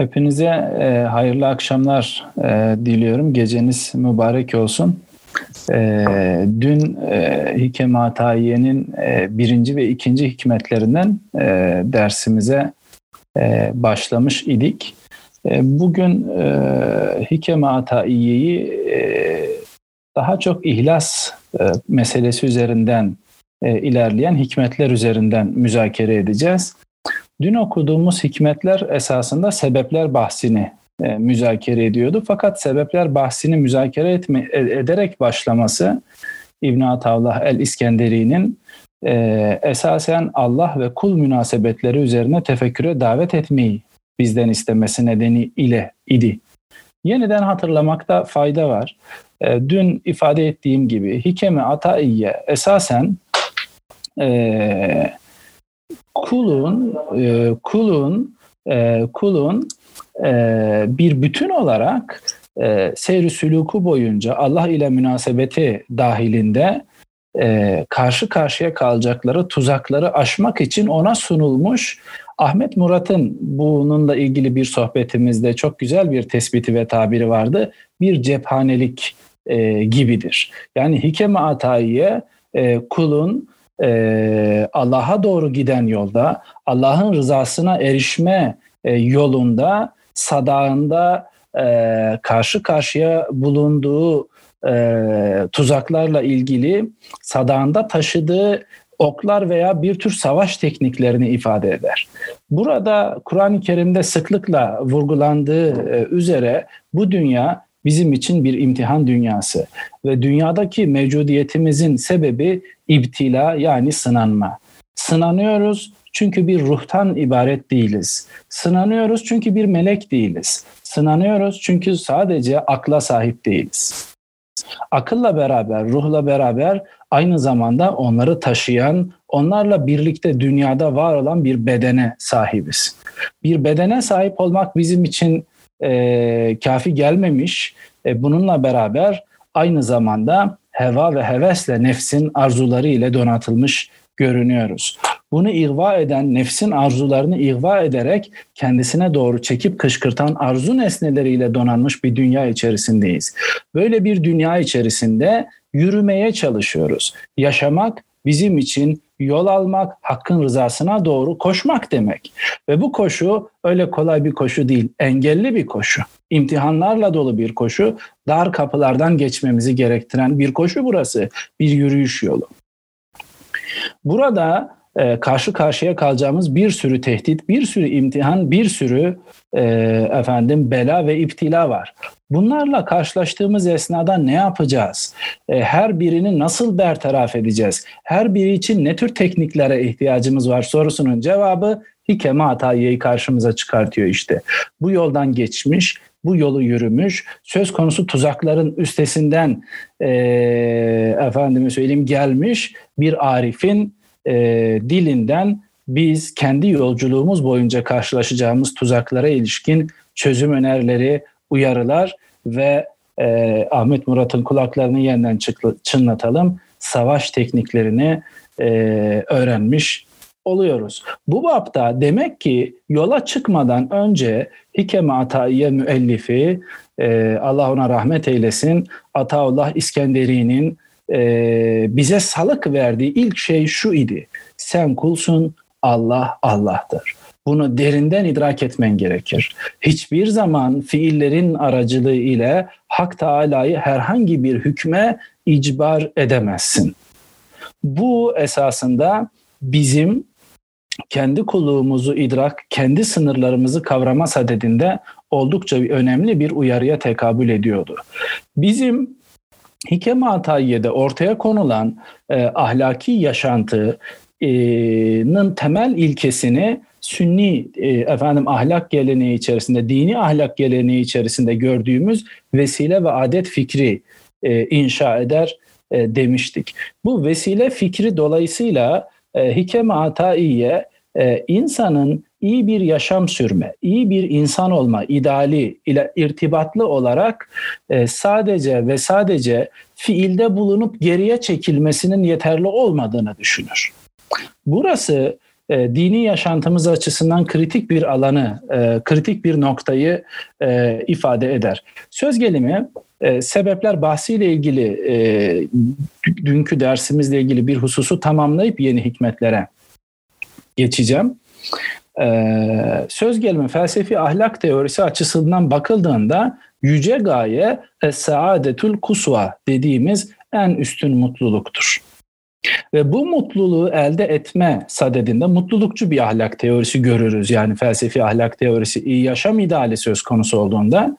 Hepinize e, hayırlı akşamlar e, diliyorum. Geceniz mübarek olsun. E, dün e, Hikem Atayiye'nin e, birinci ve ikinci hikmetlerinden e, dersimize e, başlamış idik. E, bugün e, Hikem Atayiye'yi e, daha çok ihlas e, meselesi üzerinden e, ilerleyen hikmetler üzerinden müzakere edeceğiz. Dün okuduğumuz hikmetler esasında sebepler bahsini e, müzakere ediyordu. Fakat sebepler bahsini müzakere etme, e, ederek başlaması İbn Atavlah el-İskenderi'nin e, esasen Allah ve kul münasebetleri üzerine tefekküre davet etmeyi bizden istemesi nedeni ile idi. Yeniden hatırlamakta fayda var. E, dün ifade ettiğim gibi Hikeme Ataiye esasen e, kulun e, kulun e, kulun e, bir bütün olarak e, seyri sülûku boyunca Allah ile münasebeti dahilinde karşı karşıya kalacakları tuzakları aşmak için ona sunulmuş Ahmet Murat'ın bununla ilgili bir sohbetimizde çok güzel bir tespiti ve tabiri vardı. Bir cephanelik e, gibidir. Yani hikeme atayiye e, kulun e, Allah'a doğru giden yolda, Allah'ın rızasına erişme e, yolunda, sadağında e, karşı karşıya bulunduğu e, tuzaklarla ilgili sadağında taşıdığı oklar veya bir tür savaş tekniklerini ifade eder. Burada Kur'an-ı Kerim'de sıklıkla vurgulandığı üzere bu dünya bizim için bir imtihan dünyası ve dünyadaki mevcudiyetimizin sebebi ibtila yani sınanma. Sınanıyoruz çünkü bir ruhtan ibaret değiliz. Sınanıyoruz çünkü bir melek değiliz. Sınanıyoruz çünkü sadece akla sahip değiliz. Akılla beraber, ruhla beraber aynı zamanda onları taşıyan, onlarla birlikte dünyada var olan bir bedene sahibiz. Bir bedene sahip olmak bizim için e, kafi gelmemiş. E, bununla beraber aynı zamanda heva ve hevesle nefsin arzuları ile donatılmış görünüyoruz. Bunu ihva eden, nefsin arzularını ihva ederek kendisine doğru çekip kışkırtan arzu nesneleriyle donanmış bir dünya içerisindeyiz. Böyle bir dünya içerisinde yürümeye çalışıyoruz. Yaşamak bizim için yol almak, hakkın rızasına doğru koşmak demek. Ve bu koşu öyle kolay bir koşu değil, engelli bir koşu. İmtihanlarla dolu bir koşu, dar kapılardan geçmemizi gerektiren bir koşu burası, bir yürüyüş yolu. Burada e, karşı karşıya kalacağımız bir sürü tehdit, bir sürü imtihan, bir sürü e, efendim bela ve iptila var. Bunlarla karşılaştığımız esnada ne yapacağız? E, her birini nasıl bertaraf edeceğiz? Her biri için ne tür tekniklere ihtiyacımız var sorusunun cevabı Hikeme Atayiye'yi karşımıza çıkartıyor işte. Bu yoldan geçmiş, bu yolu yürümüş, söz konusu tuzakların üstesinden e, efendime söyleyeyim gelmiş bir arifin e, dilinden biz kendi yolculuğumuz boyunca karşılaşacağımız tuzaklara ilişkin çözüm önerileri, uyarılar ve e, Ahmet Murat'ın kulaklarını yeniden çınlatalım. Savaş tekniklerini e, öğrenmiş oluyoruz. Bu bapta demek ki yola çıkmadan önce Hikeme Ataiye müellifi e, Allah ona rahmet eylesin Ataullah İskenderi'nin e, bize salık verdiği ilk şey şu idi. Sen kulsun Allah Allah'tır. Bunu derinden idrak etmen gerekir. Hiçbir zaman fiillerin aracılığı ile Hak Teala'yı herhangi bir hükme icbar edemezsin. Bu esasında bizim kendi kulluğumuzu idrak, kendi sınırlarımızı kavrama sadedinde oldukça önemli bir uyarıya tekabül ediyordu. Bizim Hikeme Atayiye'de ortaya konulan e, ahlaki yaşantının temel ilkesini sünni e, efendim ahlak geleneği içerisinde, dini ahlak geleneği içerisinde gördüğümüz vesile ve adet fikri e, inşa eder e, demiştik. Bu vesile fikri dolayısıyla e, Hikeme Ataiye e, insanın iyi bir yaşam sürme, iyi bir insan olma ideali ile irtibatlı olarak e, sadece ve sadece fiilde bulunup geriye çekilmesinin yeterli olmadığını düşünür. Burası e, dini yaşantımız açısından kritik bir alanı, e, kritik bir noktayı ifade eder. Söz gelimi sebepler bahsiyle ilgili dünkü dersimizle ilgili bir hususu tamamlayıp yeni hikmetlere geçeceğim. Ee, söz gelimi felsefi ahlak teorisi açısından bakıldığında yüce gaye es-saadetül kusva dediğimiz en üstün mutluluktur. Ve bu mutluluğu elde etme sadedinde mutlulukçu bir ahlak teorisi görürüz. Yani felsefi ahlak teorisi, iyi yaşam ideali söz konusu olduğunda.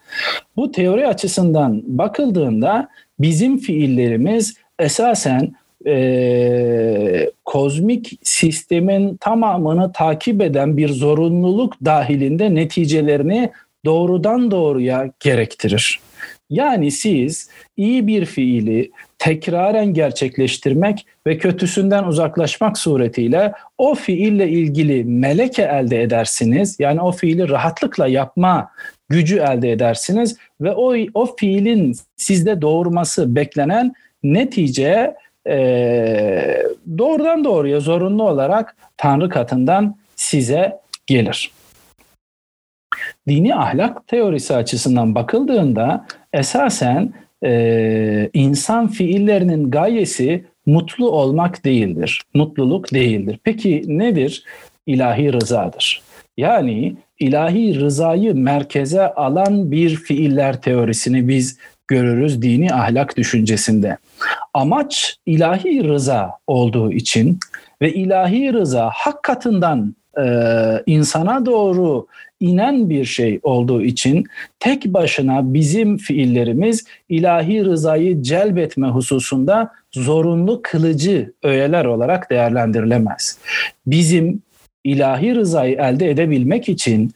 Bu teori açısından bakıldığında bizim fiillerimiz esasen e, kozmik sistemin tamamını takip eden bir zorunluluk dahilinde neticelerini doğrudan doğruya gerektirir. Yani siz iyi bir fiili tekraren gerçekleştirmek ve kötüsünden uzaklaşmak suretiyle o fiille ilgili meleke elde edersiniz. Yani o fiili rahatlıkla yapma gücü elde edersiniz ve o o fiilin sizde doğurması beklenen netice e, doğrudan doğruya zorunlu olarak Tanrı katından size gelir. Dini ahlak teorisi açısından bakıldığında esasen e, insan fiillerinin gayesi mutlu olmak değildir. Mutluluk değildir. Peki nedir? İlahi rızadır. Yani ilahi rızayı merkeze alan bir fiiller teorisini biz görürüz dini ahlak düşüncesinde. Amaç ilahi rıza olduğu için ve ilahi rıza hak katından e, insana doğru inen bir şey olduğu için tek başına bizim fiillerimiz ilahi rızayı celbetme hususunda zorunlu kılıcı öğeler olarak değerlendirilemez. Bizim ilahi rızayı elde edebilmek için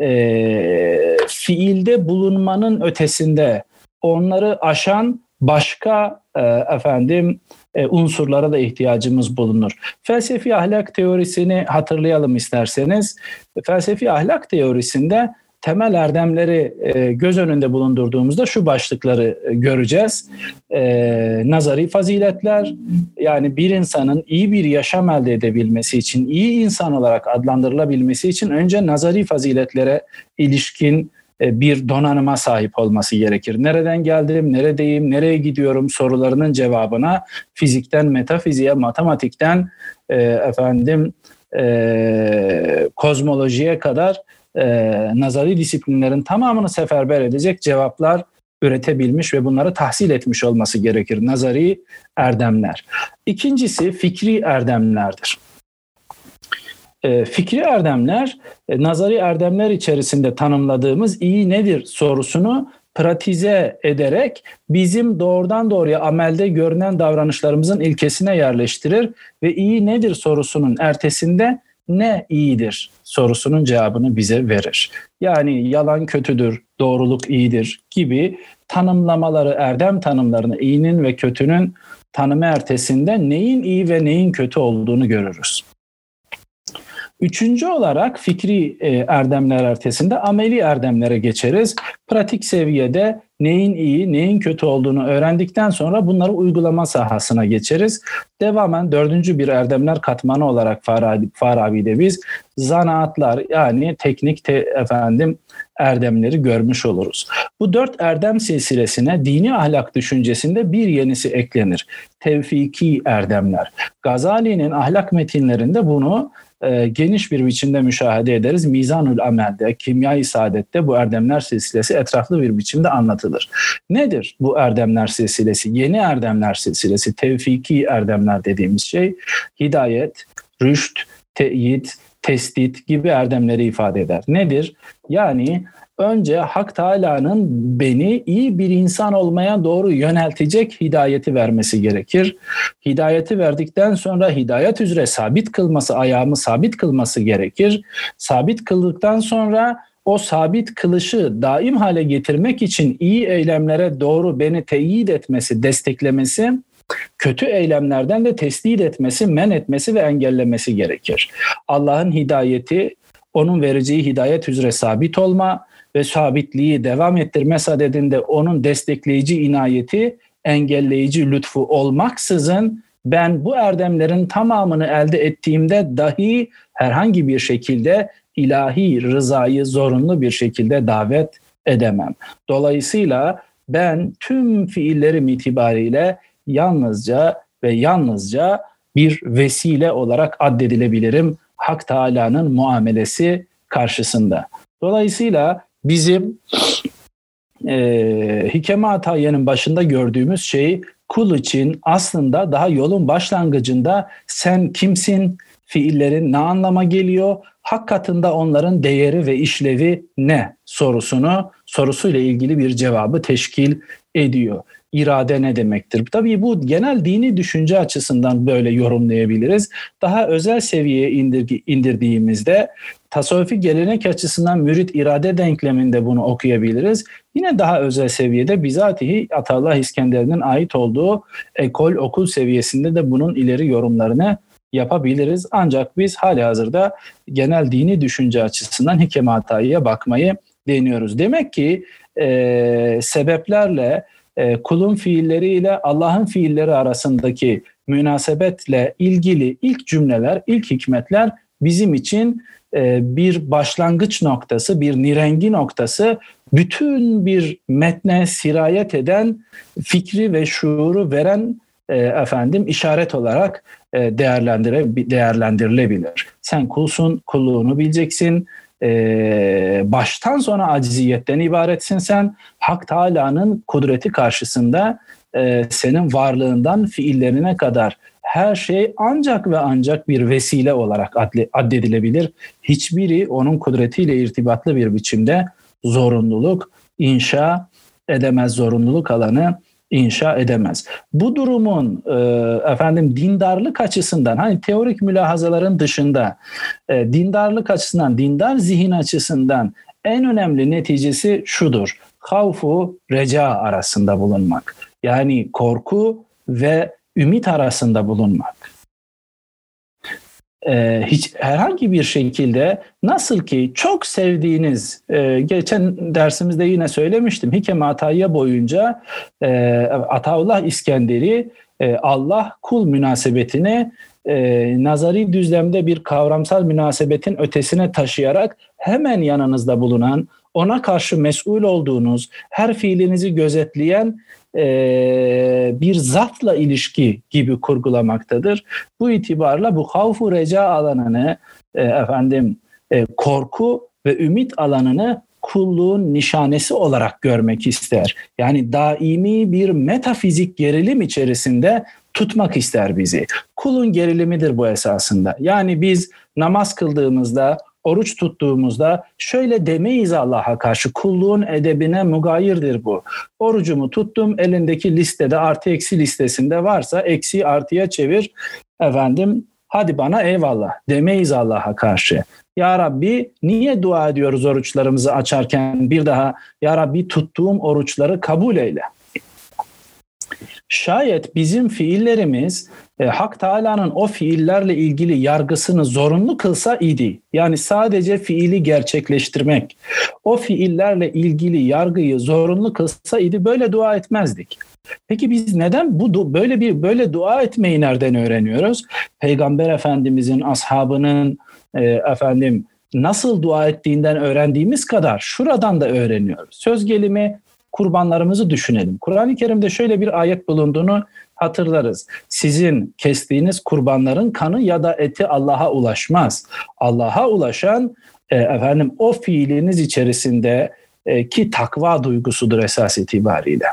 e, fiilde bulunmanın ötesinde onları aşan başka e, efendim e, unsurlara da ihtiyacımız bulunur. Felsefi ahlak teorisini hatırlayalım isterseniz. Felsefi ahlak teorisinde temel erdemleri e, göz önünde bulundurduğumuzda şu başlıkları e, göreceğiz. E, nazari faziletler yani bir insanın iyi bir yaşam elde edebilmesi için, iyi insan olarak adlandırılabilmesi için önce nazari faziletlere ilişkin bir donanıma sahip olması gerekir. Nereden geldim, neredeyim, nereye gidiyorum sorularının cevabına fizikten metafiziğe, matematikten e, efendim e, kozmolojiye kadar e, nazari disiplinlerin tamamını seferber edecek cevaplar üretebilmiş ve bunları tahsil etmiş olması gerekir. Nazari erdemler. İkincisi fikri erdemlerdir. E, fikri erdemler, e, nazari erdemler içerisinde tanımladığımız iyi nedir sorusunu pratize ederek bizim doğrudan doğruya amelde görünen davranışlarımızın ilkesine yerleştirir ve iyi nedir sorusunun ertesinde ne iyidir sorusunun cevabını bize verir. Yani yalan kötüdür, doğruluk iyidir gibi tanımlamaları, erdem tanımlarını iyinin ve kötünün tanımı ertesinde neyin iyi ve neyin kötü olduğunu görürüz. Üçüncü olarak fikri e, erdemler ertesinde ameli erdemlere geçeriz. Pratik seviyede neyin iyi, neyin kötü olduğunu öğrendikten sonra bunları uygulama sahasına geçeriz. Devamen dördüncü bir erdemler katmanı olarak Farabi, Farabi'de biz zanaatlar yani teknik te, efendim erdemleri görmüş oluruz. Bu dört erdem silsilesine dini ahlak düşüncesinde bir yenisi eklenir. Tevfiki erdemler. Gazali'nin ahlak metinlerinde bunu e, geniş bir biçimde müşahede ederiz. Mizanül Amel'de, Kimya-i Saadet'te bu erdemler silsilesi etraflı bir biçimde anlatılır. Nedir bu erdemler silsilesi? Yeni erdemler silsilesi, tevfiki erdemler dediğimiz şey hidayet, rüşt, teyit, testit gibi erdemleri ifade eder. Nedir? Yani önce Hak Teala'nın beni iyi bir insan olmaya doğru yöneltecek hidayeti vermesi gerekir. Hidayeti verdikten sonra hidayet üzere sabit kılması, ayağımı sabit kılması gerekir. Sabit kıldıktan sonra o sabit kılışı daim hale getirmek için iyi eylemlere doğru beni teyit etmesi, desteklemesi, kötü eylemlerden de tesdid etmesi, men etmesi ve engellemesi gerekir. Allah'ın hidayeti, onun vereceği hidayet üzere sabit olma, ve sabitliği devam ettirme sadedinde onun destekleyici inayeti, engelleyici lütfu olmaksızın ben bu erdemlerin tamamını elde ettiğimde dahi herhangi bir şekilde ilahi rızayı zorunlu bir şekilde davet edemem. Dolayısıyla ben tüm fiillerim itibariyle yalnızca ve yalnızca bir vesile olarak addedilebilirim Hak Teala'nın muamelesi karşısında. Dolayısıyla bizim e, Hikeme Atayiye'nin başında gördüğümüz şey kul için aslında daha yolun başlangıcında sen kimsin, fiillerin ne anlama geliyor, hak katında onların değeri ve işlevi ne sorusunu sorusuyla ilgili bir cevabı teşkil ediyor. İrade ne demektir? Tabii bu genel dini düşünce açısından böyle yorumlayabiliriz. Daha özel seviyeye indir, indirdiğimizde tasavvufi gelenek açısından mürit irade denkleminde bunu okuyabiliriz. Yine daha özel seviyede bizatihi Atallah İskender'in ait olduğu ekol okul seviyesinde de bunun ileri yorumlarını yapabiliriz. Ancak biz hali hazırda genel dini düşünce açısından Hikeme Atayi'ye bakmayı deniyoruz. Demek ki e, sebeplerle e, kulun fiilleriyle Allah'ın fiilleri arasındaki münasebetle ilgili ilk cümleler, ilk hikmetler bizim için e, bir başlangıç noktası, bir nirengi noktası, bütün bir metne sirayet eden fikri ve şuuru veren e, efendim işaret olarak e, değerlendirilebilir. Sen kulsun, kulluğunu bileceksin. E, baştan sona aciziyetten ibaretsin sen. Hak Teala'nın kudreti karşısında e, senin varlığından fiillerine kadar her şey ancak ve ancak bir vesile olarak addedilebilir. Hiçbiri onun kudretiyle irtibatlı bir biçimde zorunluluk inşa edemez zorunluluk alanı inşa edemez. Bu durumun e, efendim dindarlık açısından hani teorik mülahazaların dışında e, dindarlık açısından, dindar zihin açısından en önemli neticesi şudur. Havfu reca arasında bulunmak. Yani korku ve ümit arasında bulunmak e, hiç herhangi bir şekilde nasıl ki çok sevdiğiniz e, geçen dersimizde yine söylemiştim Hikeme Atayya boyunca e, Ataullah İskender'i e, Allah kul münasebetini e, nazari düzlemde bir kavramsal münasebetin ötesine taşıyarak hemen yanınızda bulunan ona karşı mesul olduğunuz her fiilinizi gözetleyen bir zatla ilişki gibi kurgulamaktadır. Bu itibarla bu havfu reca alanını efendim korku ve ümit alanını kulluğun nişanesi olarak görmek ister. Yani daimi bir metafizik gerilim içerisinde tutmak ister bizi. Kulun gerilimidir bu esasında. Yani biz namaz kıldığımızda oruç tuttuğumuzda şöyle demeyiz Allah'a karşı kulluğun edebine mugayirdir bu. Orucumu tuttum elindeki listede artı eksi listesinde varsa eksi artıya çevir efendim hadi bana eyvallah demeyiz Allah'a karşı. Ya Rabbi niye dua ediyoruz oruçlarımızı açarken bir daha Ya Rabbi tuttuğum oruçları kabul eyle. Şayet bizim fiillerimiz e, Hak Teala'nın o fiillerle ilgili yargısını zorunlu kılsa idi. Yani sadece fiili gerçekleştirmek, o fiillerle ilgili yargıyı zorunlu kılsa idi böyle dua etmezdik. Peki biz neden bu böyle bir böyle dua etmeyi nereden öğreniyoruz? Peygamber Efendimizin ashabının e, efendim nasıl dua ettiğinden öğrendiğimiz kadar şuradan da öğreniyoruz. Söz gelimi kurbanlarımızı düşünelim. Kur'an-ı Kerim'de şöyle bir ayet bulunduğunu hatırlarız. Sizin kestiğiniz kurbanların kanı ya da eti Allah'a ulaşmaz. Allah'a ulaşan e, efendim o fiiliniz içerisinde e, ki takva duygusudur esas itibariyle.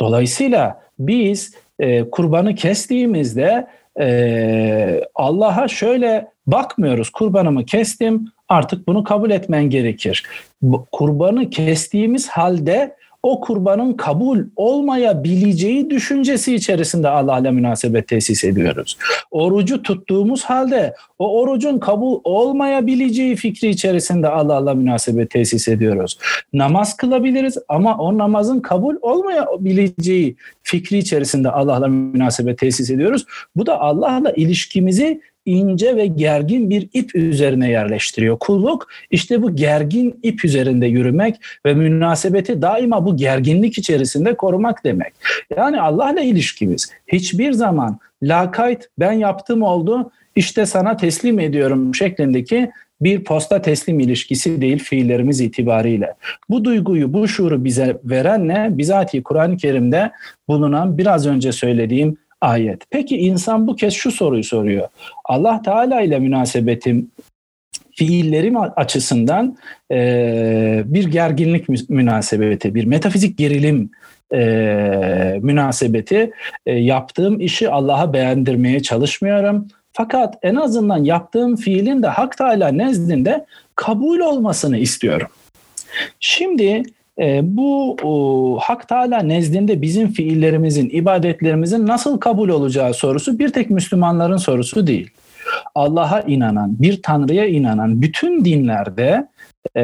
Dolayısıyla biz e, kurbanı kestiğimizde e, Allah'a şöyle bakmıyoruz. Kurbanımı kestim artık bunu kabul etmen gerekir. Kurbanı kestiğimiz halde o kurbanın kabul olmayabileceği düşüncesi içerisinde Allah'la münasebet tesis ediyoruz. Orucu tuttuğumuz halde o orucun kabul olmayabileceği fikri içerisinde Allah'la münasebet tesis ediyoruz. Namaz kılabiliriz ama o namazın kabul olmayabileceği fikri içerisinde Allah'la münasebet tesis ediyoruz. Bu da Allah'la ilişkimizi ince ve gergin bir ip üzerine yerleştiriyor. Kulluk işte bu gergin ip üzerinde yürümek ve münasebeti daima bu gerginlik içerisinde korumak demek. Yani Allah'la ilişkimiz hiçbir zaman lakayt ben yaptım oldu işte sana teslim ediyorum şeklindeki bir posta teslim ilişkisi değil fiillerimiz itibariyle. Bu duyguyu, bu şuuru bize veren ne? Bizatihi Kur'an-ı Kerim'de bulunan biraz önce söylediğim ayet. Peki insan bu kez şu soruyu soruyor. Allah Teala ile münasebetim fiillerim açısından e, bir gerginlik münasebeti, bir metafizik gerilim e, münasebeti e, yaptığım işi Allah'a beğendirmeye çalışmıyorum. Fakat en azından yaptığım fiilin de Hak Teala nezdinde kabul olmasını istiyorum. Şimdi bu o, Hak Teala nezdinde bizim fiillerimizin, ibadetlerimizin nasıl kabul olacağı sorusu bir tek Müslümanların sorusu değil. Allah'a inanan, bir Tanrı'ya inanan bütün dinlerde e,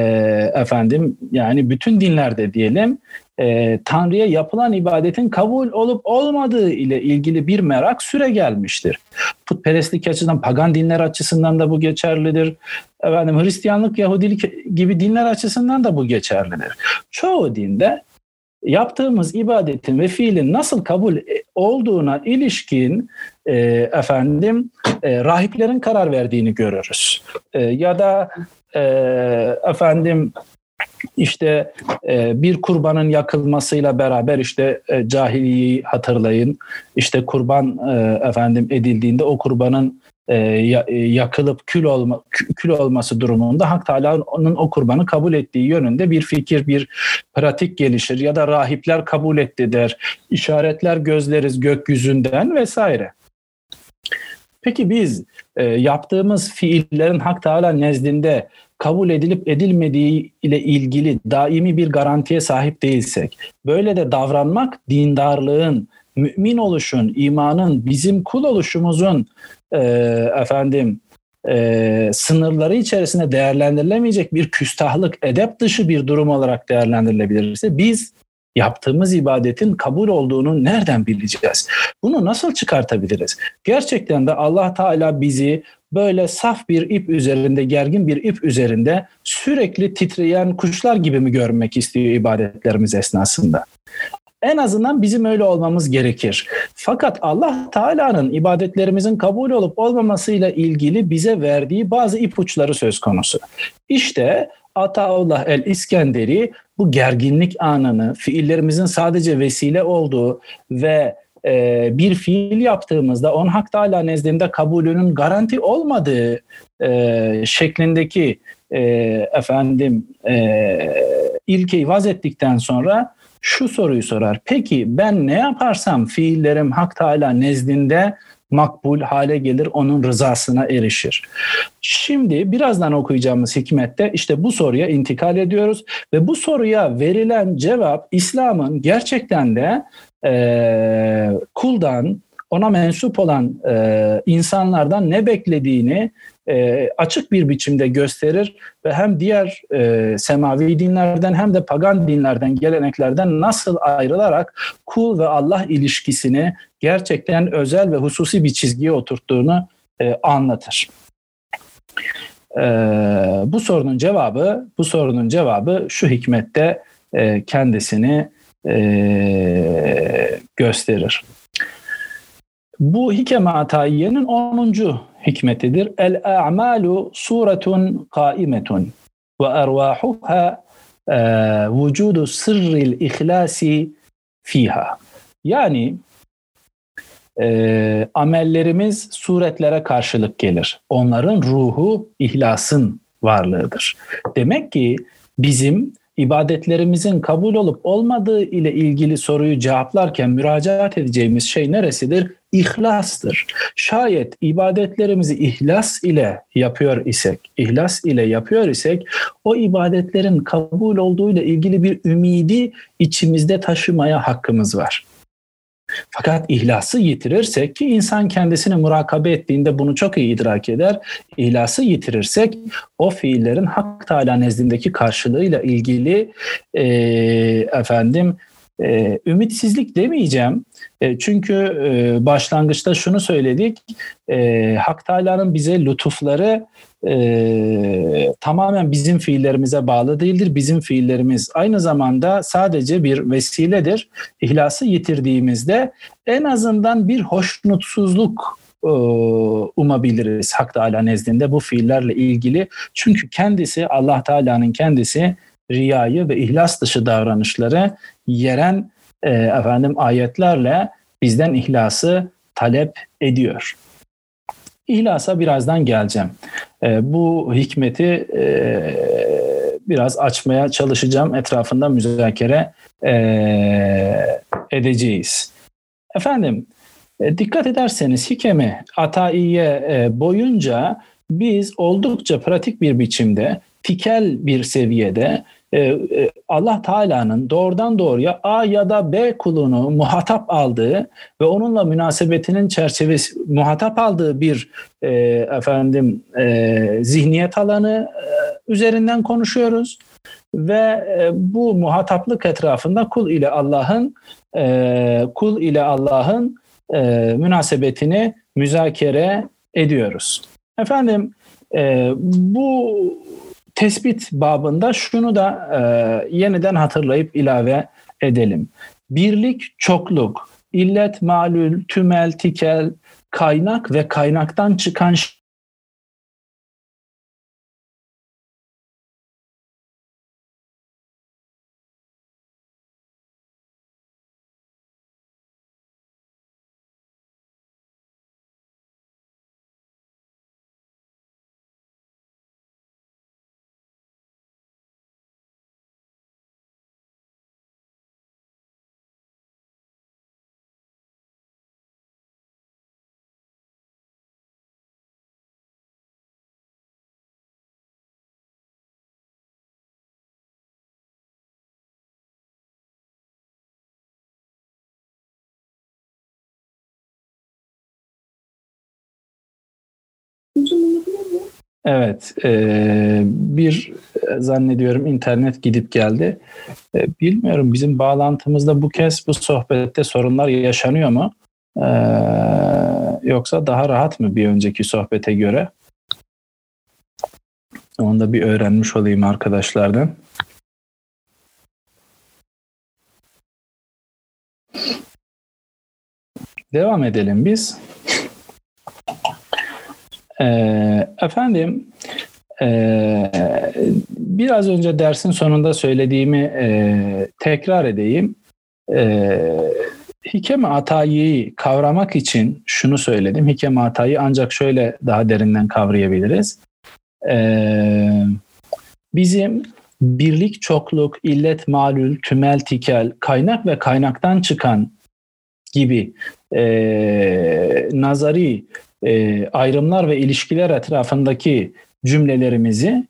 efendim yani bütün dinlerde diyelim e, Tanrı'ya yapılan ibadetin kabul olup olmadığı ile ilgili bir merak süre gelmiştir. Putperestlik açısından, pagan dinler açısından da bu geçerlidir. Efendim Hristiyanlık, Yahudilik gibi dinler açısından da bu geçerlidir. Çoğu dinde yaptığımız ibadetin ve fiilin nasıl kabul olduğuna ilişkin e, efendim e, rahiplerin karar verdiğini görürüz. E, ya da e, efendim işte e, bir kurbanın yakılmasıyla beraber işte e, cahiliyi hatırlayın. İşte kurban e, efendim edildiğinde o kurbanın e, e yakılıp kül olma kül olması durumunda Hak Teala'nın o kurbanı kabul ettiği yönünde bir fikir, bir pratik gelişir ya da rahipler kabul etti der. İşaretler gözleriz gökyüzünden vesaire. Peki biz e, yaptığımız fiillerin Hak Teala nezdinde kabul edilip edilmediği ile ilgili daimi bir garantiye sahip değilsek, böyle de davranmak dindarlığın, mümin oluşun, imanın, bizim kul oluşumuzun e, efendim e, sınırları içerisinde değerlendirilemeyecek bir küstahlık, edep dışı bir durum olarak değerlendirilebilirse biz yaptığımız ibadetin kabul olduğunu nereden bileceğiz? Bunu nasıl çıkartabiliriz? Gerçekten de Allah Teala bizi böyle saf bir ip üzerinde, gergin bir ip üzerinde sürekli titreyen kuşlar gibi mi görmek istiyor ibadetlerimiz esnasında? En azından bizim öyle olmamız gerekir. Fakat Allah Teala'nın ibadetlerimizin kabul olup olmamasıyla ilgili bize verdiği bazı ipuçları söz konusu. İşte Ataullah el İskenderi bu gerginlik anını fiillerimizin sadece vesile olduğu ve e, bir fiil yaptığımızda on hak Teala nezdinde kabulünün garanti olmadığı e, şeklindeki e, efendim e, ilkeyi vaz ettikten sonra şu soruyu sorar. Peki ben ne yaparsam fiillerim Hak Teala nezdinde makbul hale gelir, onun rızasına erişir. Şimdi birazdan okuyacağımız hikmette işte bu soruya intikal ediyoruz ve bu soruya verilen cevap İslam'ın gerçekten de e, kuldan, ona mensup olan e, insanlardan ne beklediğini e, açık bir biçimde gösterir ve hem diğer e, semavi dinlerden hem de pagan dinlerden, geleneklerden nasıl ayrılarak kul ve Allah ilişkisini gerçekten özel ve hususi bir çizgiye oturttuğunu e, anlatır. E, bu sorunun cevabı, bu sorunun cevabı şu hikmette e, kendisini e, gösterir. Bu hikeme ataiyenin 10. hikmetidir. El a'malu suretun kaimetun ve ervahuha e, vücudu sırril ihlasi fiha. Yani e, amellerimiz suretlere karşılık gelir. Onların ruhu ihlasın varlığıdır. Demek ki bizim ibadetlerimizin kabul olup olmadığı ile ilgili soruyu cevaplarken müracaat edeceğimiz şey neresidir? İhlastır. Şayet ibadetlerimizi ihlas ile yapıyor isek, ihlas ile yapıyor isek o ibadetlerin kabul olduğu ile ilgili bir ümidi içimizde taşımaya hakkımız var. Fakat ihlası yitirirsek ki insan kendisini murakabe ettiğinde bunu çok iyi idrak eder. İhlası yitirirsek o fiillerin Hak Teala nezdindeki karşılığıyla ilgili e, efendim e, ümitsizlik demeyeceğim. E, çünkü e, başlangıçta şunu söyledik. E, Hak Teala'nın bize lütufları e, tamamen bizim fiillerimize bağlı değildir. Bizim fiillerimiz aynı zamanda sadece bir vesiledir. İhlası yitirdiğimizde en azından bir hoşnutsuzluk e, umabiliriz Hak Teala nezdinde bu fiillerle ilgili. Çünkü kendisi Allah Teala'nın kendisi riyayı ve ihlas dışı davranışları yeren e, efendim ayetlerle bizden ihlası talep ediyor. İhlasa birazdan geleceğim. E, bu hikmeti e, biraz açmaya çalışacağım. Etrafında müzakere e, edeceğiz. Efendim e, dikkat ederseniz hikemi ataiye e, boyunca biz oldukça pratik bir biçimde tikel bir seviyede Allah Teala'nın doğrudan doğruya A ya da B kulunu muhatap aldığı ve onunla münasebetinin çerçevesi muhatap aldığı bir e, efendim e, zihniyet alanı e, üzerinden konuşuyoruz ve e, bu muhataplık etrafında kul ile Allah'ın e, kul ile Allah'ın e, münasebetini müzakere ediyoruz. Efendim e, bu tespit babında şunu da e, yeniden hatırlayıp ilave edelim. Birlik, çokluk, illet, malül, tümel, tikel, kaynak ve kaynaktan çıkan Evet, e, bir zannediyorum internet gidip geldi. E, bilmiyorum bizim bağlantımızda bu kez bu sohbette sorunlar yaşanıyor mu? E, yoksa daha rahat mı bir önceki sohbete göre? Onu da bir öğrenmiş olayım arkadaşlardan. Devam edelim biz. Ee, efendim e, biraz önce dersin sonunda söylediğimi e, tekrar edeyim. E, Hikem-i Atayi'yi kavramak için şunu söyledim. Hikem-i Atayi ancak şöyle daha derinden kavrayabiliriz. E, bizim birlik, çokluk, illet, malül, tümel, tikel, kaynak ve kaynaktan çıkan gibi e, nazari e, ayrımlar ve ilişkiler etrafındaki cümlelerimizi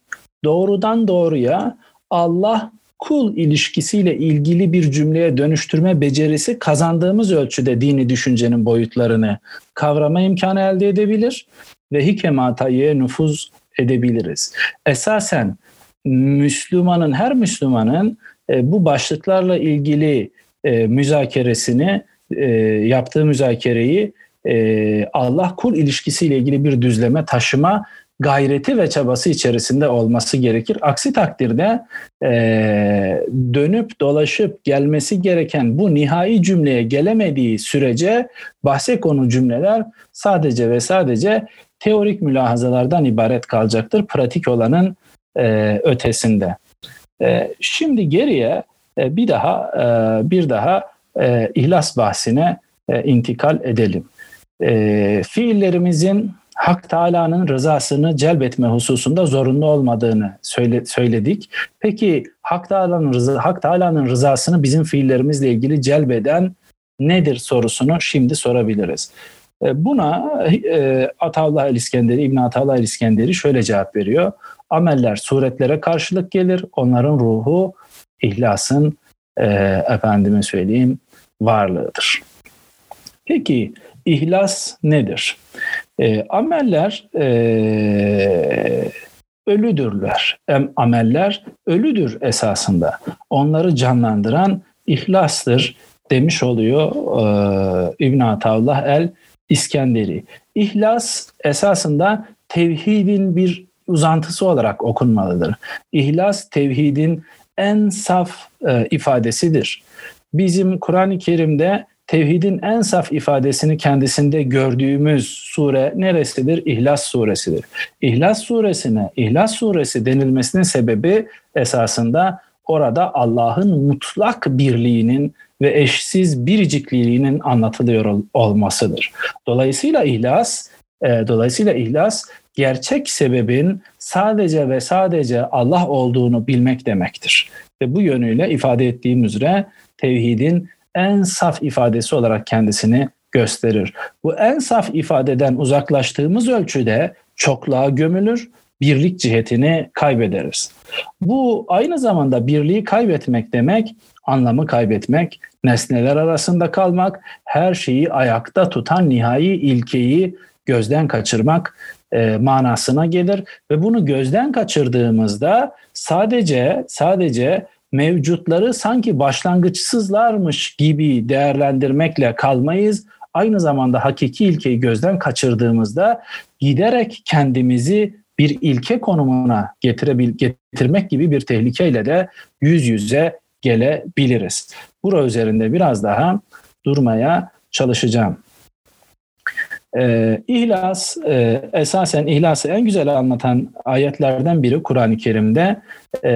doğrudan doğruya Allah kul ilişkisiyle ilgili bir cümleye dönüştürme becerisi kazandığımız ölçüde dini düşüncenin boyutlarını kavrama imkanı elde edebilir ve hikematayı nüfuz edebiliriz. Esasen Müslümanın, her Müslümanın e, bu başlıklarla ilgili e, müzakeresini, e, yaptığı müzakereyi e, Allah kul ilişkisiyle ilgili bir düzleme taşıma gayreti ve çabası içerisinde olması gerekir. Aksi takdirde e, dönüp dolaşıp gelmesi gereken bu nihai cümleye gelemediği sürece bahse konu cümleler sadece ve sadece teorik mülahazalardan ibaret kalacaktır. Pratik olanın e, ötesinde. E, şimdi geriye e, bir daha e, bir daha e, ihlas bahsine e, intikal edelim e, fiillerimizin Hak Teala'nın rızasını celbetme hususunda zorunlu olmadığını söyle, söyledik. Peki Hak Teala'nın rıza, Hak Teala'nın rızasını bizim fiillerimizle ilgili celbeden nedir sorusunu şimdi sorabiliriz. E, buna e, Ataullah el-İskenderi, İbn Ataullah el-İskenderi şöyle cevap veriyor. Ameller suretlere karşılık gelir. Onların ruhu ihlasın e, efendime söyleyeyim varlığıdır. Peki İhlas nedir? E, ameller e, ölüdürler. Ameller ölüdür esasında. Onları canlandıran ihlastır demiş oluyor e, İbn Ataullah el İskenderi. İhlas esasında tevhidin bir uzantısı olarak okunmalıdır. İhlas tevhidin en saf e, ifadesidir. Bizim Kur'an-ı Kerim'de tevhidin en saf ifadesini kendisinde gördüğümüz sure neresidir? İhlas suresidir. İhlas suresine İhlas suresi denilmesinin sebebi esasında orada Allah'ın mutlak birliğinin ve eşsiz biricikliğinin anlatılıyor olmasıdır. Dolayısıyla ihlas, e, dolayısıyla ihlas gerçek sebebin sadece ve sadece Allah olduğunu bilmek demektir. Ve bu yönüyle ifade ettiğim üzere tevhidin en saf ifadesi olarak kendisini gösterir. Bu en saf ifadeden uzaklaştığımız ölçüde çokluğa gömülür, birlik cihetini kaybederiz. Bu aynı zamanda birliği kaybetmek demek, anlamı kaybetmek, nesneler arasında kalmak, her şeyi ayakta tutan nihai ilkeyi gözden kaçırmak e, manasına gelir ve bunu gözden kaçırdığımızda sadece sadece mevcutları sanki başlangıçsızlarmış gibi değerlendirmekle kalmayız. Aynı zamanda hakiki ilkeyi gözden kaçırdığımızda giderek kendimizi bir ilke konumuna getirebil getirmek gibi bir tehlikeyle de yüz yüze gelebiliriz. Bura üzerinde biraz daha durmaya çalışacağım. Ee, İhlas e, esasen ihlası en güzel anlatan ayetlerden biri Kur'an-ı Kerim'de e,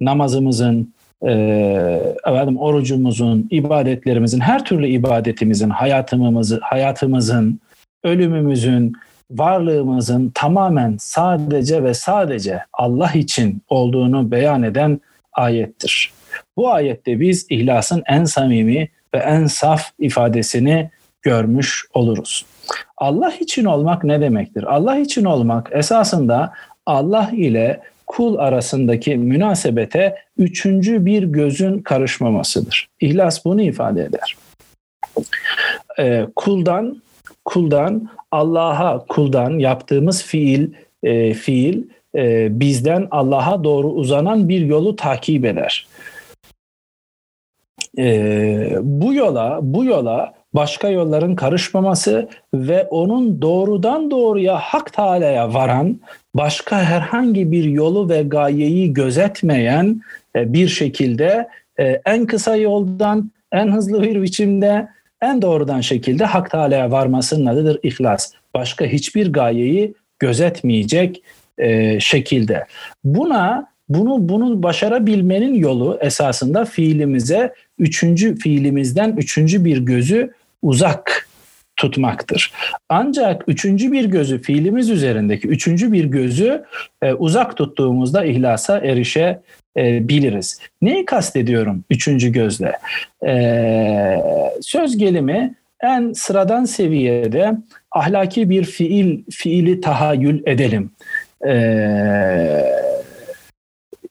namazımızın, e, efendim, orucumuzun, ibadetlerimizin, her türlü ibadetimizin, hayatımızı, hayatımızın, ölümümüzün, varlığımızın tamamen sadece ve sadece Allah için olduğunu beyan eden ayettir. Bu ayette biz ihlasın en samimi ve en saf ifadesini görmüş oluruz. Allah için olmak ne demektir? Allah için olmak esasında Allah ile kul arasındaki münasebete üçüncü bir gözün karışmamasıdır. İhlas bunu ifade eder. Ee, kuldan kuldan Allah'a kuldan yaptığımız fiil e, fiil e, bizden Allah'a doğru uzanan bir yolu takip eder. E, bu yola bu yola başka yolların karışmaması ve onun doğrudan doğruya Hak Teala'ya varan başka herhangi bir yolu ve gayeyi gözetmeyen e, bir şekilde e, en kısa yoldan en hızlı bir biçimde en doğrudan şekilde Hak Teala'ya varmasının adıdır ihlas. Başka hiçbir gayeyi gözetmeyecek e, şekilde. Buna bunu bunu başarabilmenin yolu esasında fiilimize üçüncü fiilimizden üçüncü bir gözü uzak tutmaktır. Ancak üçüncü bir gözü fiilimiz üzerindeki üçüncü bir gözü e, uzak tuttuğumuzda ihlasa erişe e, biliriz. Neyi kastediyorum üçüncü gözle? E, söz gelimi en sıradan seviyede ahlaki bir fiil fiili tahayyül edelim. E,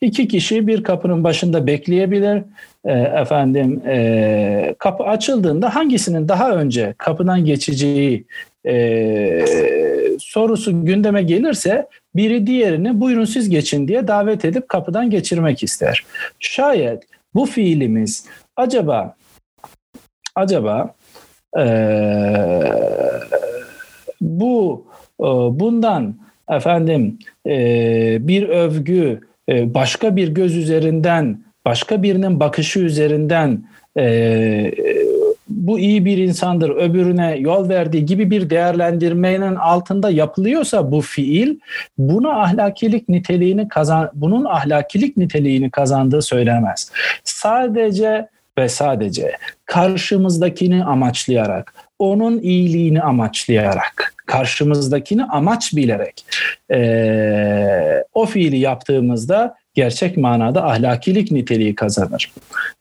iki kişi bir kapının başında bekleyebilir. E, efendim e, kapı açıldığında hangisinin daha önce kapıdan geçeceği e, sorusu gündeme gelirse biri diğerini buyurun siz geçin diye davet edip kapıdan geçirmek ister. Şayet bu fiilimiz acaba acaba e, bu bundan efendim bir övgü başka bir göz üzerinden başka birinin bakışı üzerinden e, bu iyi bir insandır, öbürüne yol verdiği gibi bir değerlendirmenin altında yapılıyorsa bu fiil, bunu ahlakilik niteliğini kazan, bunun ahlakilik niteliğini kazandığı söylenemez. Sadece ve sadece karşımızdakini amaçlayarak, onun iyiliğini amaçlayarak, karşımızdakini amaç bilerek e, o fiili yaptığımızda gerçek manada ahlakilik niteliği kazanır.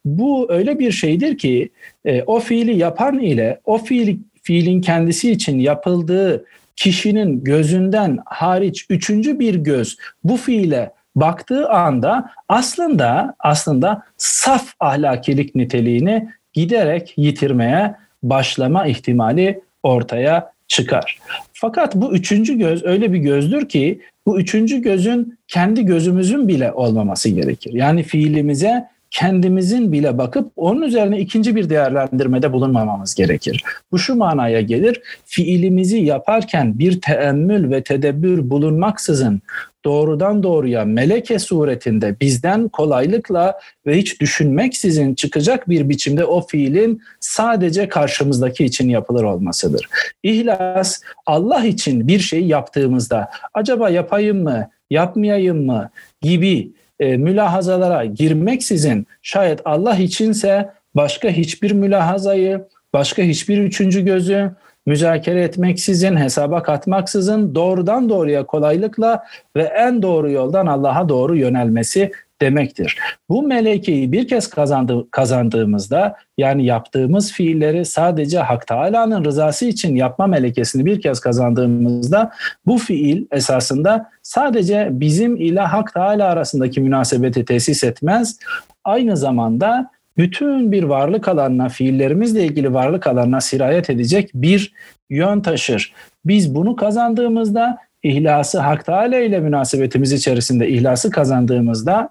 Bu öyle bir şeydir ki e, o fiili yapan ile o fiil, fiilin kendisi için yapıldığı kişinin gözünden hariç üçüncü bir göz bu fiile baktığı anda aslında aslında saf ahlakilik niteliğini giderek yitirmeye başlama ihtimali ortaya çıkar. Fakat bu üçüncü göz öyle bir gözdür ki bu üçüncü gözün kendi gözümüzün bile olmaması gerekir. Yani fiilimize kendimizin bile bakıp onun üzerine ikinci bir değerlendirmede bulunmamamız gerekir. Bu şu manaya gelir, fiilimizi yaparken bir teemmül ve tedebbür bulunmaksızın doğrudan doğruya meleke suretinde bizden kolaylıkla ve hiç düşünmeksizin çıkacak bir biçimde o fiilin sadece karşımızdaki için yapılır olmasıdır. İhlas Allah için bir şey yaptığımızda acaba yapayım mı, yapmayayım mı gibi e, mülahazalara girmeksizin şayet Allah içinse başka hiçbir mülahazayı, başka hiçbir üçüncü gözü müzakere etmeksizin, hesaba katmaksızın doğrudan doğruya kolaylıkla ve en doğru yoldan Allah'a doğru yönelmesi demektir. Bu melekeyi bir kez kazandı, kazandığımızda yani yaptığımız fiilleri sadece Hak Teala'nın rızası için yapma melekesini bir kez kazandığımızda bu fiil esasında sadece bizim ile Hak Teala arasındaki münasebeti tesis etmez. Aynı zamanda bütün bir varlık alanına, fiillerimizle ilgili varlık alanına sirayet edecek bir yön taşır. Biz bunu kazandığımızda ihlası Hak Teala ile münasebetimiz içerisinde ihlası kazandığımızda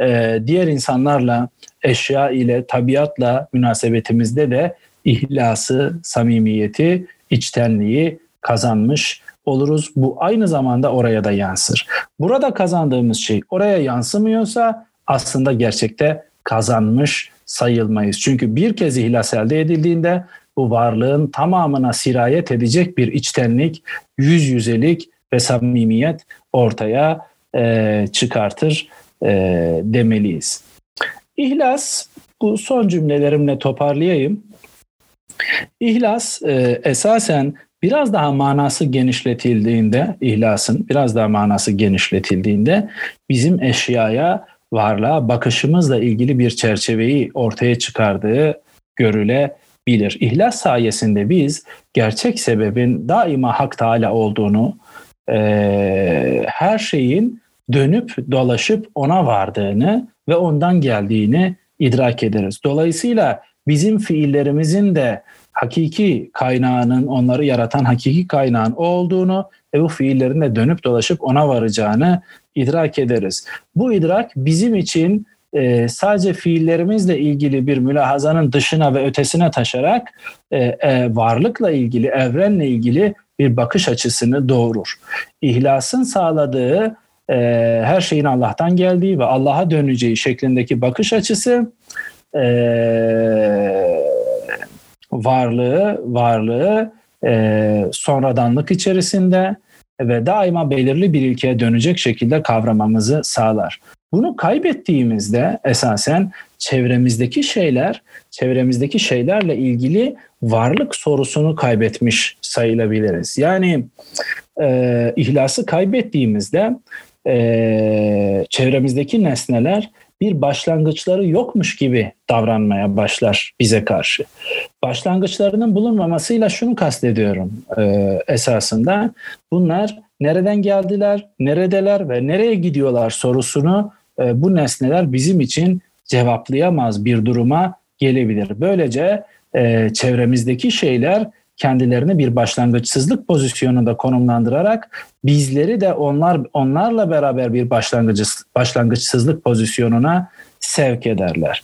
e, diğer insanlarla, eşya ile, tabiatla münasebetimizde de ihlası, samimiyeti, içtenliği kazanmış oluruz. Bu aynı zamanda oraya da yansır. Burada kazandığımız şey oraya yansımıyorsa aslında gerçekte kazanmış sayılmayız. Çünkü bir kez ihlas elde edildiğinde bu varlığın tamamına sirayet edecek bir içtenlik, yüz yüzelik ve samimiyet ortaya e, çıkartır e, demeliyiz. İhlas, bu son cümlelerimle toparlayayım. İhlas e, esasen biraz daha manası genişletildiğinde, ihlasın biraz daha manası genişletildiğinde bizim eşyaya, varlığa bakışımızla ilgili bir çerçeveyi ortaya çıkardığı görülebilir. İhlas sayesinde biz gerçek sebebin daima Hak Teala olduğunu, e, her şeyin dönüp dolaşıp ona vardığını ve ondan geldiğini idrak ederiz. Dolayısıyla bizim fiillerimizin de hakiki kaynağının, onları yaratan hakiki kaynağın o olduğunu ve bu fiillerin de dönüp dolaşıp ona varacağını idrak ederiz. Bu idrak bizim için e, sadece fiillerimizle ilgili bir mülahazanın dışına ve ötesine taşarak e, e, varlıkla ilgili, evrenle ilgili bir bakış açısını doğurur. İhlasın sağladığı e, her şeyin Allah'tan geldiği ve Allah'a döneceği şeklindeki bakış açısı e, varlığı varlığı e, sonradanlık içerisinde ve daima belirli bir ilkeye dönecek şekilde kavramamızı sağlar. Bunu kaybettiğimizde esasen çevremizdeki şeyler, çevremizdeki şeylerle ilgili varlık sorusunu kaybetmiş sayılabiliriz. Yani e, ihlası kaybettiğimizde e, çevremizdeki nesneler bir başlangıçları yokmuş gibi davranmaya başlar bize karşı. Başlangıçlarının bulunmamasıyla şunu kastediyorum e, esasında. Bunlar nereden geldiler, neredeler ve nereye gidiyorlar sorusunu e, bu nesneler bizim için cevaplayamaz bir duruma gelebilir. Böylece e, çevremizdeki şeyler kendilerini bir başlangıçsızlık pozisyonunda konumlandırarak bizleri de onlar onlarla beraber bir başlangıç başlangıçsızlık pozisyonuna sevk ederler.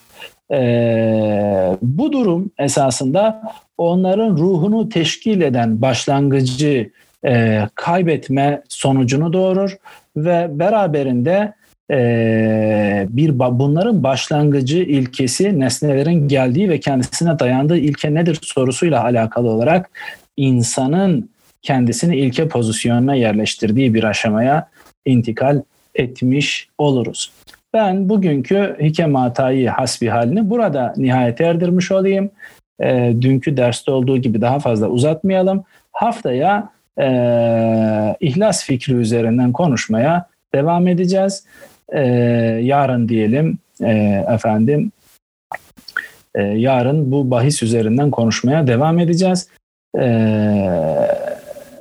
Ee, bu durum esasında onların ruhunu teşkil eden başlangıcı e, kaybetme sonucunu doğurur ve beraberinde e, bir bunların başlangıcı ilkesi nesnelerin geldiği ve kendisine dayandığı ilke nedir sorusuyla alakalı olarak insanın kendisini ilke pozisyonuna yerleştirdiği bir aşamaya intikal etmiş oluruz. Ben bugünkü Hikem Hatayı hasbi halini burada nihayet erdirmiş olayım. E, dünkü derste olduğu gibi daha fazla uzatmayalım. Haftaya e, ihlas fikri üzerinden konuşmaya devam edeceğiz e, yarın diyelim e, efendim e, yarın bu bahis üzerinden konuşmaya devam edeceğiz. E,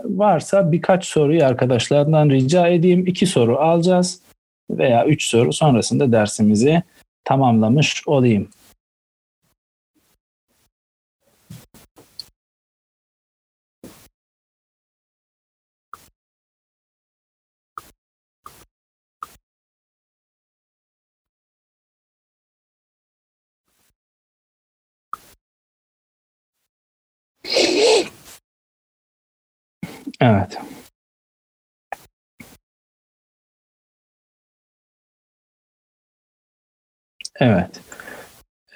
varsa birkaç soruyu arkadaşlardan rica edeyim. İki soru alacağız veya üç soru sonrasında dersimizi tamamlamış olayım. Evet. Evet.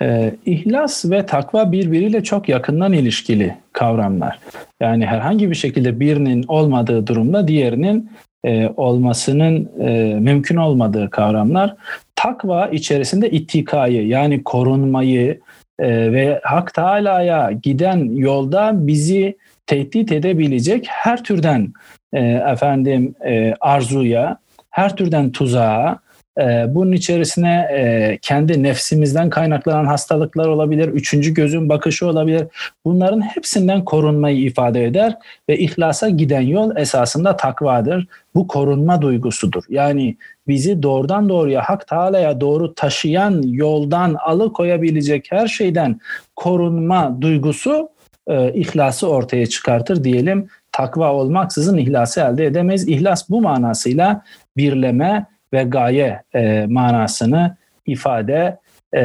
Ee, ihlas ve takva birbiriyle çok yakından ilişkili kavramlar. Yani herhangi bir şekilde birinin olmadığı durumda diğerinin e, olmasının e, mümkün olmadığı kavramlar. Takva içerisinde ittikayı yani korunmayı e, ve Hak Teala'ya giden yolda bizi tehdit edebilecek her türden e, efendim e, arzuya, her türden tuzağa, ee, bunun içerisine e, kendi nefsimizden kaynaklanan hastalıklar olabilir, üçüncü gözün bakışı olabilir. Bunların hepsinden korunmayı ifade eder ve ihlasa giden yol esasında takvadır. Bu korunma duygusudur. Yani bizi doğrudan doğruya Hak Teala'ya doğru taşıyan yoldan alıkoyabilecek her şeyden korunma duygusu e, ihlası ortaya çıkartır diyelim. Takva olmaksızın ihlası elde edemeyiz. İhlas bu manasıyla birleme, ve gaye e, manasını ifade e,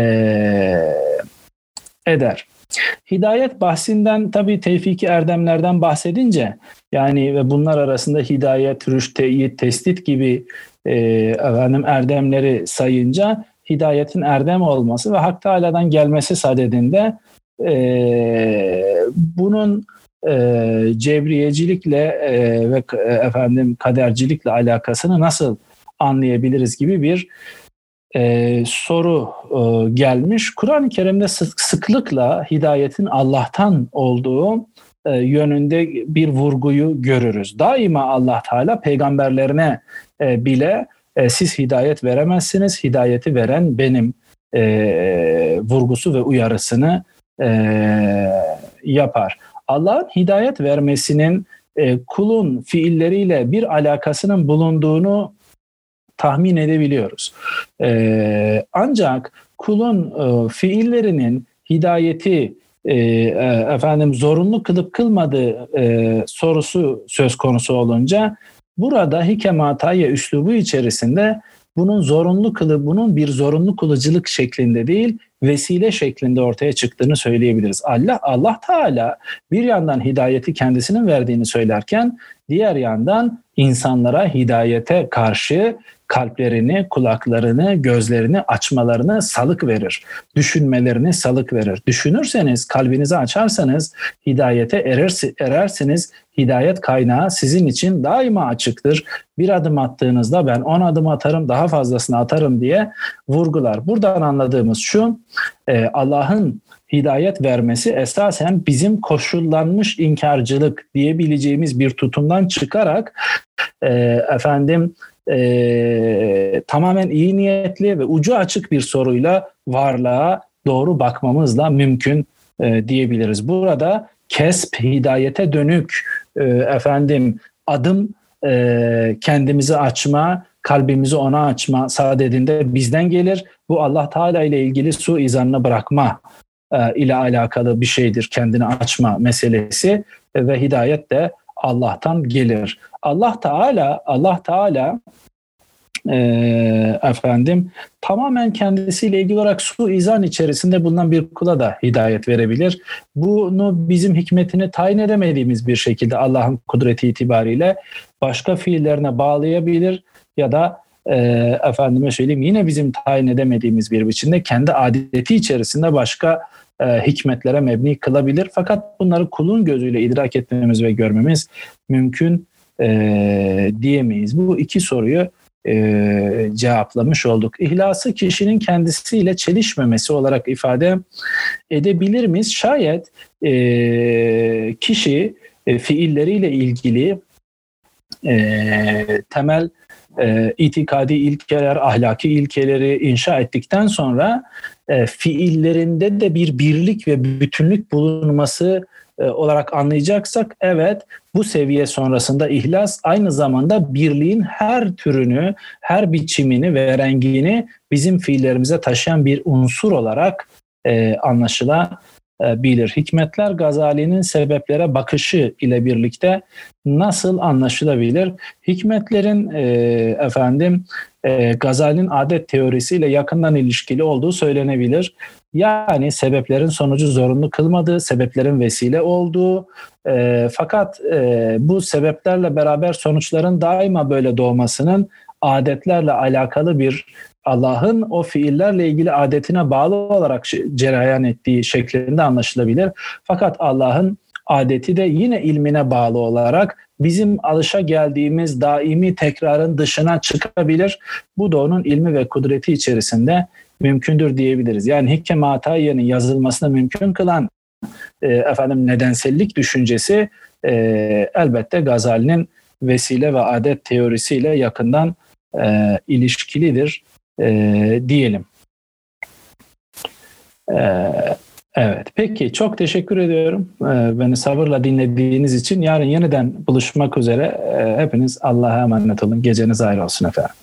eder. Hidayet bahsinden tabii tevfiki erdemlerden bahsedince yani ve bunlar arasında hidayet, rüşt, teyit, testit gibi e, efendim erdemleri sayınca hidayetin erdem olması ve Hak Teala'dan gelmesi sadedinde e, bunun e, cebriyecilikle e, ve e, efendim kadercilikle alakasını nasıl anlayabiliriz gibi bir e, soru e, gelmiş. Kur'an-ı Kerim'de sık, sıklıkla hidayetin Allah'tan olduğu e, yönünde bir vurguyu görürüz. Daima Allah Teala peygamberlerine e, bile e, siz hidayet veremezsiniz, hidayeti veren benim e, vurgusu ve uyarısını e, yapar. Allah'ın hidayet vermesinin e, kulun fiilleriyle bir alakasının bulunduğunu tahmin edebiliyoruz. E, ancak kulun e, fiillerinin hidayeti e, e, efendim zorunlu kılıp kılmadığı e, sorusu söz konusu olunca burada hikemataya üslubu içerisinde bunun zorunlu kılı bunun bir zorunlu kılıcılık şeklinde değil vesile şeklinde ortaya çıktığını söyleyebiliriz. Allah Allah Teala bir yandan hidayeti kendisinin verdiğini söylerken diğer yandan insanlara hidayete karşı kalplerini, kulaklarını, gözlerini açmalarını salık verir. Düşünmelerini salık verir. Düşünürseniz, kalbinizi açarsanız hidayete erersiniz. Hidayet kaynağı sizin için daima açıktır. Bir adım attığınızda ben on adım atarım, daha fazlasını atarım diye vurgular. Buradan anladığımız şu, e, Allah'ın hidayet vermesi esasen bizim koşullanmış inkarcılık diyebileceğimiz bir tutumdan çıkarak e, efendim e, tamamen iyi niyetli ve ucu açık bir soruyla varlığa doğru bakmamızla mümkün e, diyebiliriz. Burada kesp, hidayete dönük e, efendim adım e, kendimizi açma, kalbimizi ona açma saadetinde bizden gelir. Bu Allah Teala ile ilgili su izanını bırakma e, ile alakalı bir şeydir. Kendini açma meselesi e, ve hidayet de Allah'tan gelir. Allah Teala Allah Teala e, efendim tamamen kendisiyle ilgili olarak su izan içerisinde bulunan bir kula da hidayet verebilir. Bunu bizim hikmetini tayin edemediğimiz bir şekilde Allah'ın kudreti itibariyle başka fiillerine bağlayabilir ya da e, efendime söyleyeyim yine bizim tayin edemediğimiz bir biçimde kendi adeti içerisinde başka e, hikmetlere mebni kılabilir. Fakat bunları kulun gözüyle idrak etmemiz ve görmemiz mümkün e, diyemeyiz. Bu iki soruyu e, cevaplamış olduk. İhlası kişinin kendisiyle çelişmemesi olarak ifade edebilir miyiz? Şayet e, kişi e, fiilleriyle ilgili e, temel e, itikadi ilkeler, ahlaki ilkeleri inşa ettikten sonra e, fiillerinde de bir birlik ve bütünlük bulunması e, olarak anlayacaksak evet bu seviye sonrasında ihlas aynı zamanda birliğin her türünü, her biçimini ve rengini bizim fiillerimize taşıyan bir unsur olarak e, anlaşılabilir. Hikmetler Gazali'nin sebeplere bakışı ile birlikte nasıl anlaşılabilir? Hikmetlerin e, efendim e, Gazali'nin adet teorisiyle yakından ilişkili olduğu söylenebilir. Yani sebeplerin sonucu zorunlu kılmadığı, sebeplerin vesile olduğu e, fakat e, bu sebeplerle beraber sonuçların daima böyle doğmasının adetlerle alakalı bir Allah'ın o fiillerle ilgili adetine bağlı olarak cereyan ettiği şeklinde anlaşılabilir. Fakat Allah'ın adeti de yine ilmine bağlı olarak bizim alışa geldiğimiz daimi tekrarın dışına çıkabilir. Bu da onun ilmi ve kudreti içerisinde mümkündür diyebiliriz. Yani Hikkeme Atayiye'nin yazılmasını mümkün kılan e, efendim nedensellik düşüncesi e, elbette Gazali'nin vesile ve adet teorisiyle yakından e, ilişkilidir e, diyelim. E, evet, peki çok teşekkür ediyorum e, beni sabırla dinlediğiniz için. Yarın yeniden buluşmak üzere. E, hepiniz Allah'a emanet olun. Geceniz ayrı olsun efendim.